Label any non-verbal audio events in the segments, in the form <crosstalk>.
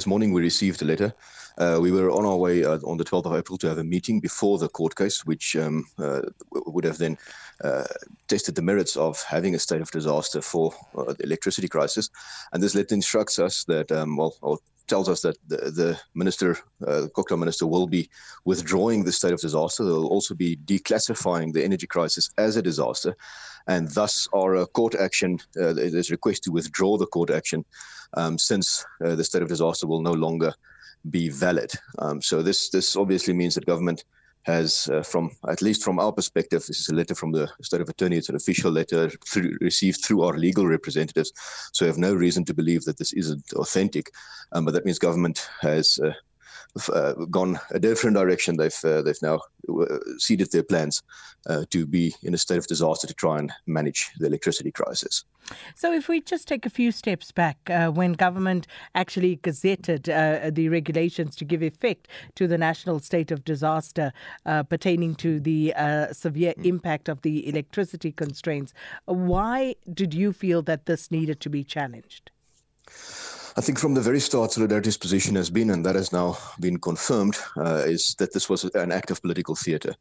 this morning we received a letter. Uh, we were on our way uh, on the 12th of April to have a meeting before the court case, which um, uh, would have then uh, tested the merits of having a state of disaster for uh, the electricity crisis. And this letter instructs us that, um, well, or tells us that the, the minister, uh, the Kokla minister, will be withdrawing the state of disaster. They'll also be declassifying the energy crisis as a disaster, and thus our court action. Uh, there's a request to withdraw the court action, um, since uh, the state of disaster will no longer be valid. Um, so this this obviously means that government has, uh, from at least from our perspective, this is a letter from the state of attorney. It's an official letter through, received through our legal representatives. So we have no reason to believe that this isn't authentic. Um, but that means government has uh, uh, gone a different direction. They've uh, they've now uh, seeded their plans uh, to be in a state of disaster to try and manage the electricity crisis. So, if we just take a few steps back, uh, when government actually gazetted uh, the regulations to give effect to the national state of disaster uh, pertaining to the uh, severe mm. impact of the electricity constraints, why did you feel that this needed to be challenged? I think from the very start, Solidarity's position has been, and that has now been confirmed, uh, is that this was an act of political theatre.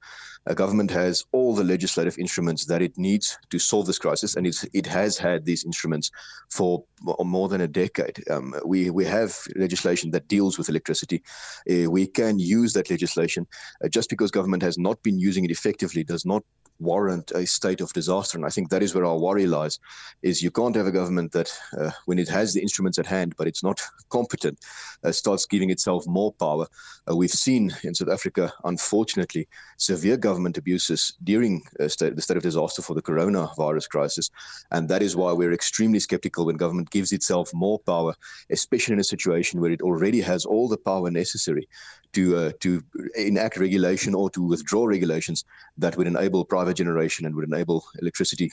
A government has all the legislative instruments that it needs to solve this crisis, and it has had these instruments for more than a decade. Um, we we have legislation that deals with electricity. Uh, we can use that legislation. Uh, just because government has not been using it effectively does not warrant a state of disaster. And I think that is where our worry lies: is you can't have a government that, uh, when it has the instruments at hand, but it's not competent, uh, starts giving itself more power. Uh, we've seen in South Africa, unfortunately, severe government abuses during uh, state, the state of disaster for the coronavirus crisis, and that is why we're extremely skeptical when government gives itself more power, especially in a situation where it already has all the power necessary to uh, to enact regulation or to withdraw regulations that would enable private generation and would enable electricity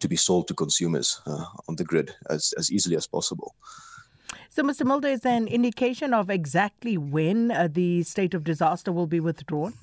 to be sold to consumers uh, on the grid as, as easily as possible. So, Mr. Mulder, is there an indication of exactly when uh, the state of disaster will be withdrawn?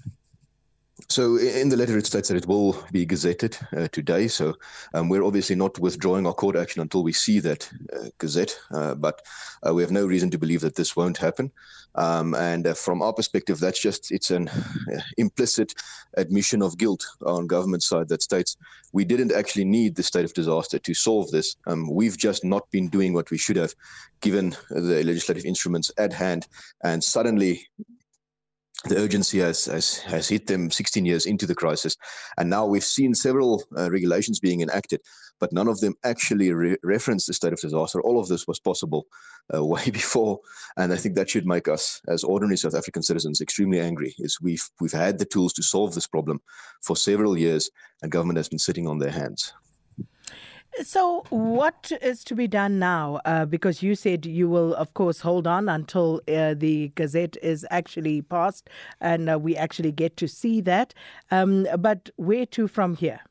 So in the letter, it states that it will be gazetted uh, today. So um, we're obviously not withdrawing our court action until we see that uh, gazette. Uh, but uh, we have no reason to believe that this won't happen. Um, and uh, from our perspective, that's just it's an uh, implicit admission of guilt on government side that states we didn't actually need the state of disaster to solve this. Um, we've just not been doing what we should have, given the legislative instruments at hand. And suddenly, the urgency has, has, has hit them 16 years into the crisis. And now we've seen several uh, regulations being enacted, but none of them actually re- reference the state of disaster. All of this was possible uh, <laughs> way before. And I think that should make us, as ordinary South African citizens, extremely angry. Is we've, we've had the tools to solve this problem for several years, and government has been sitting on their hands. So, what is to be done now? Uh, because you said you will, of course, hold on until uh, the Gazette is actually passed and uh, we actually get to see that. Um, but where to from here?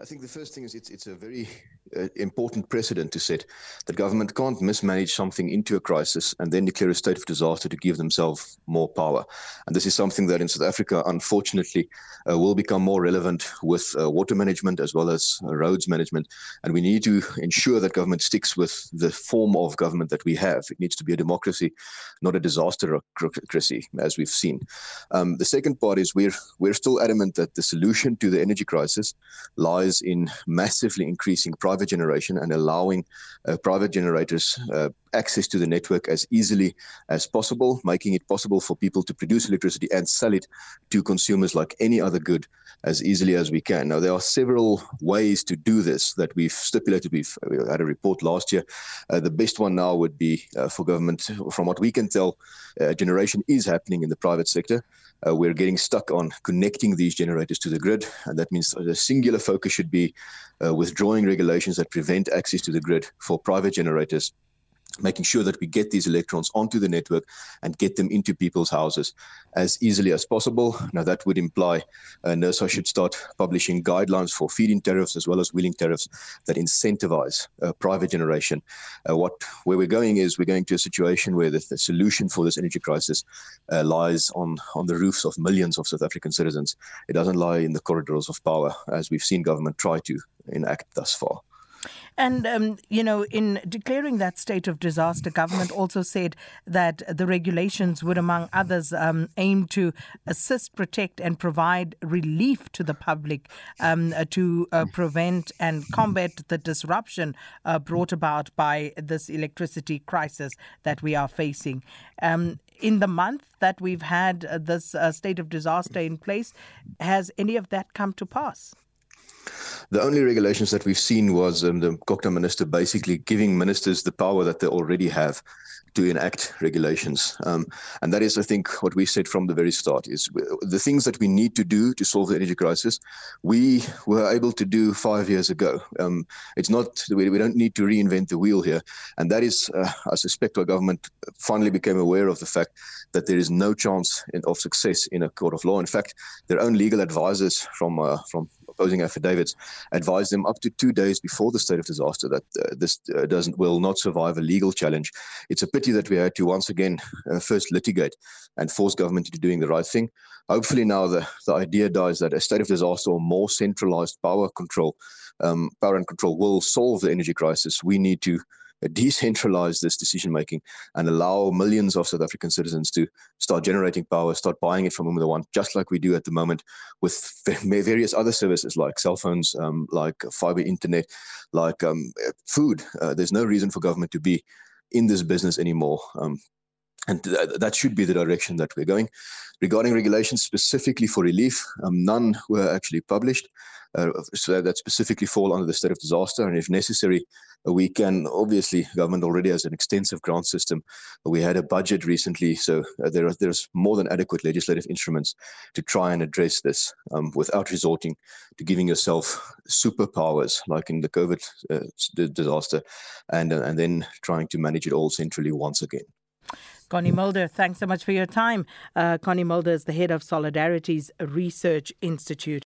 I think the first thing is it's it's a very uh, important precedent to set that government can't mismanage something into a crisis and then declare a state of disaster to give themselves more power. And this is something that in South Africa, unfortunately, uh, will become more relevant with uh, water management as well as uh, roads management. And we need to ensure that government sticks with the form of government that we have. It needs to be a democracy, not a disasterocracy, as we've seen. Um, the second part is we're we're still adamant that the solution to the energy crisis lies in massively increasing private private generation and allowing uh, private generators uh, access to the network as easily as possible, making it possible for people to produce electricity and sell it to consumers like any other good as easily as we can. Now, there are several ways to do this that we've stipulated. We've we had a report last year. Uh, the best one now would be uh, for government, from what we can tell, uh, generation is happening in the private sector. Uh, we're getting stuck on connecting these generators to the grid, and that means the singular focus should be uh, withdrawing regulations that prevent access to the grid for private generators making sure that we get these electrons onto the network and get them into people's houses as easily as possible. Now, that would imply uh, NERSA should start publishing guidelines for feed-in tariffs as well as wheeling tariffs that incentivize uh, private generation. Uh, what where we're going is we're going to a situation where the, the solution for this energy crisis uh, lies on on the roofs of millions of South African citizens. It doesn't lie in the corridors of power, as we've seen government try to enact thus far. And, um, you know, in declaring that state of disaster, government also said that the regulations would, among others, um, aim to assist, protect, and provide relief to the public um, to uh, prevent and combat the disruption uh, brought about by this electricity crisis that we are facing. Um, in the month that we've had uh, this uh, state of disaster in place, has any of that come to pass? The only regulations that we've seen was um, the Kokta minister basically giving ministers the power that they already have to enact regulations. Um, and that is, I think, what we said from the very start is the things that we need to do to solve the energy crisis, we were able to do five years ago. Um, it's not, we, we don't need to reinvent the wheel here. And that is, uh, I suspect our government finally became aware of the fact that there is no chance in, of success in a court of law. In fact, their own legal advisors from, uh, from opposing affidavits advised them up to two days before the state of disaster that uh, this uh, doesn't will not survive a legal challenge. It's a pity that we had to once again uh, first litigate and force government into doing the right thing. Hopefully now the, the idea dies that a state of disaster or more centralized power control, um, power and control will solve the energy crisis. We need to decentralize this decision making and allow millions of South African citizens to start generating power, start buying it from Formula One, just like we do at the moment with <laughs> various other services like cell phones, um, like fiber internet, like um, food. Uh, there's no reason for government to be in this business anymore. Um, and th- that should be the direction that we're going. Regarding regulations specifically for relief, um, none were actually published uh, so that specifically fall under the state of disaster. And if necessary, uh, we can obviously government already has an extensive grant system. We had a budget recently, so uh, there are there's more than adequate legislative instruments to try and address this um, without resorting to giving yourself superpowers like in the COVID uh, disaster, and uh, and then trying to manage it all centrally once again. Connie Mulder, thanks so much for your time. Uh, Connie Mulder is the head of Solidarity's Research Institute.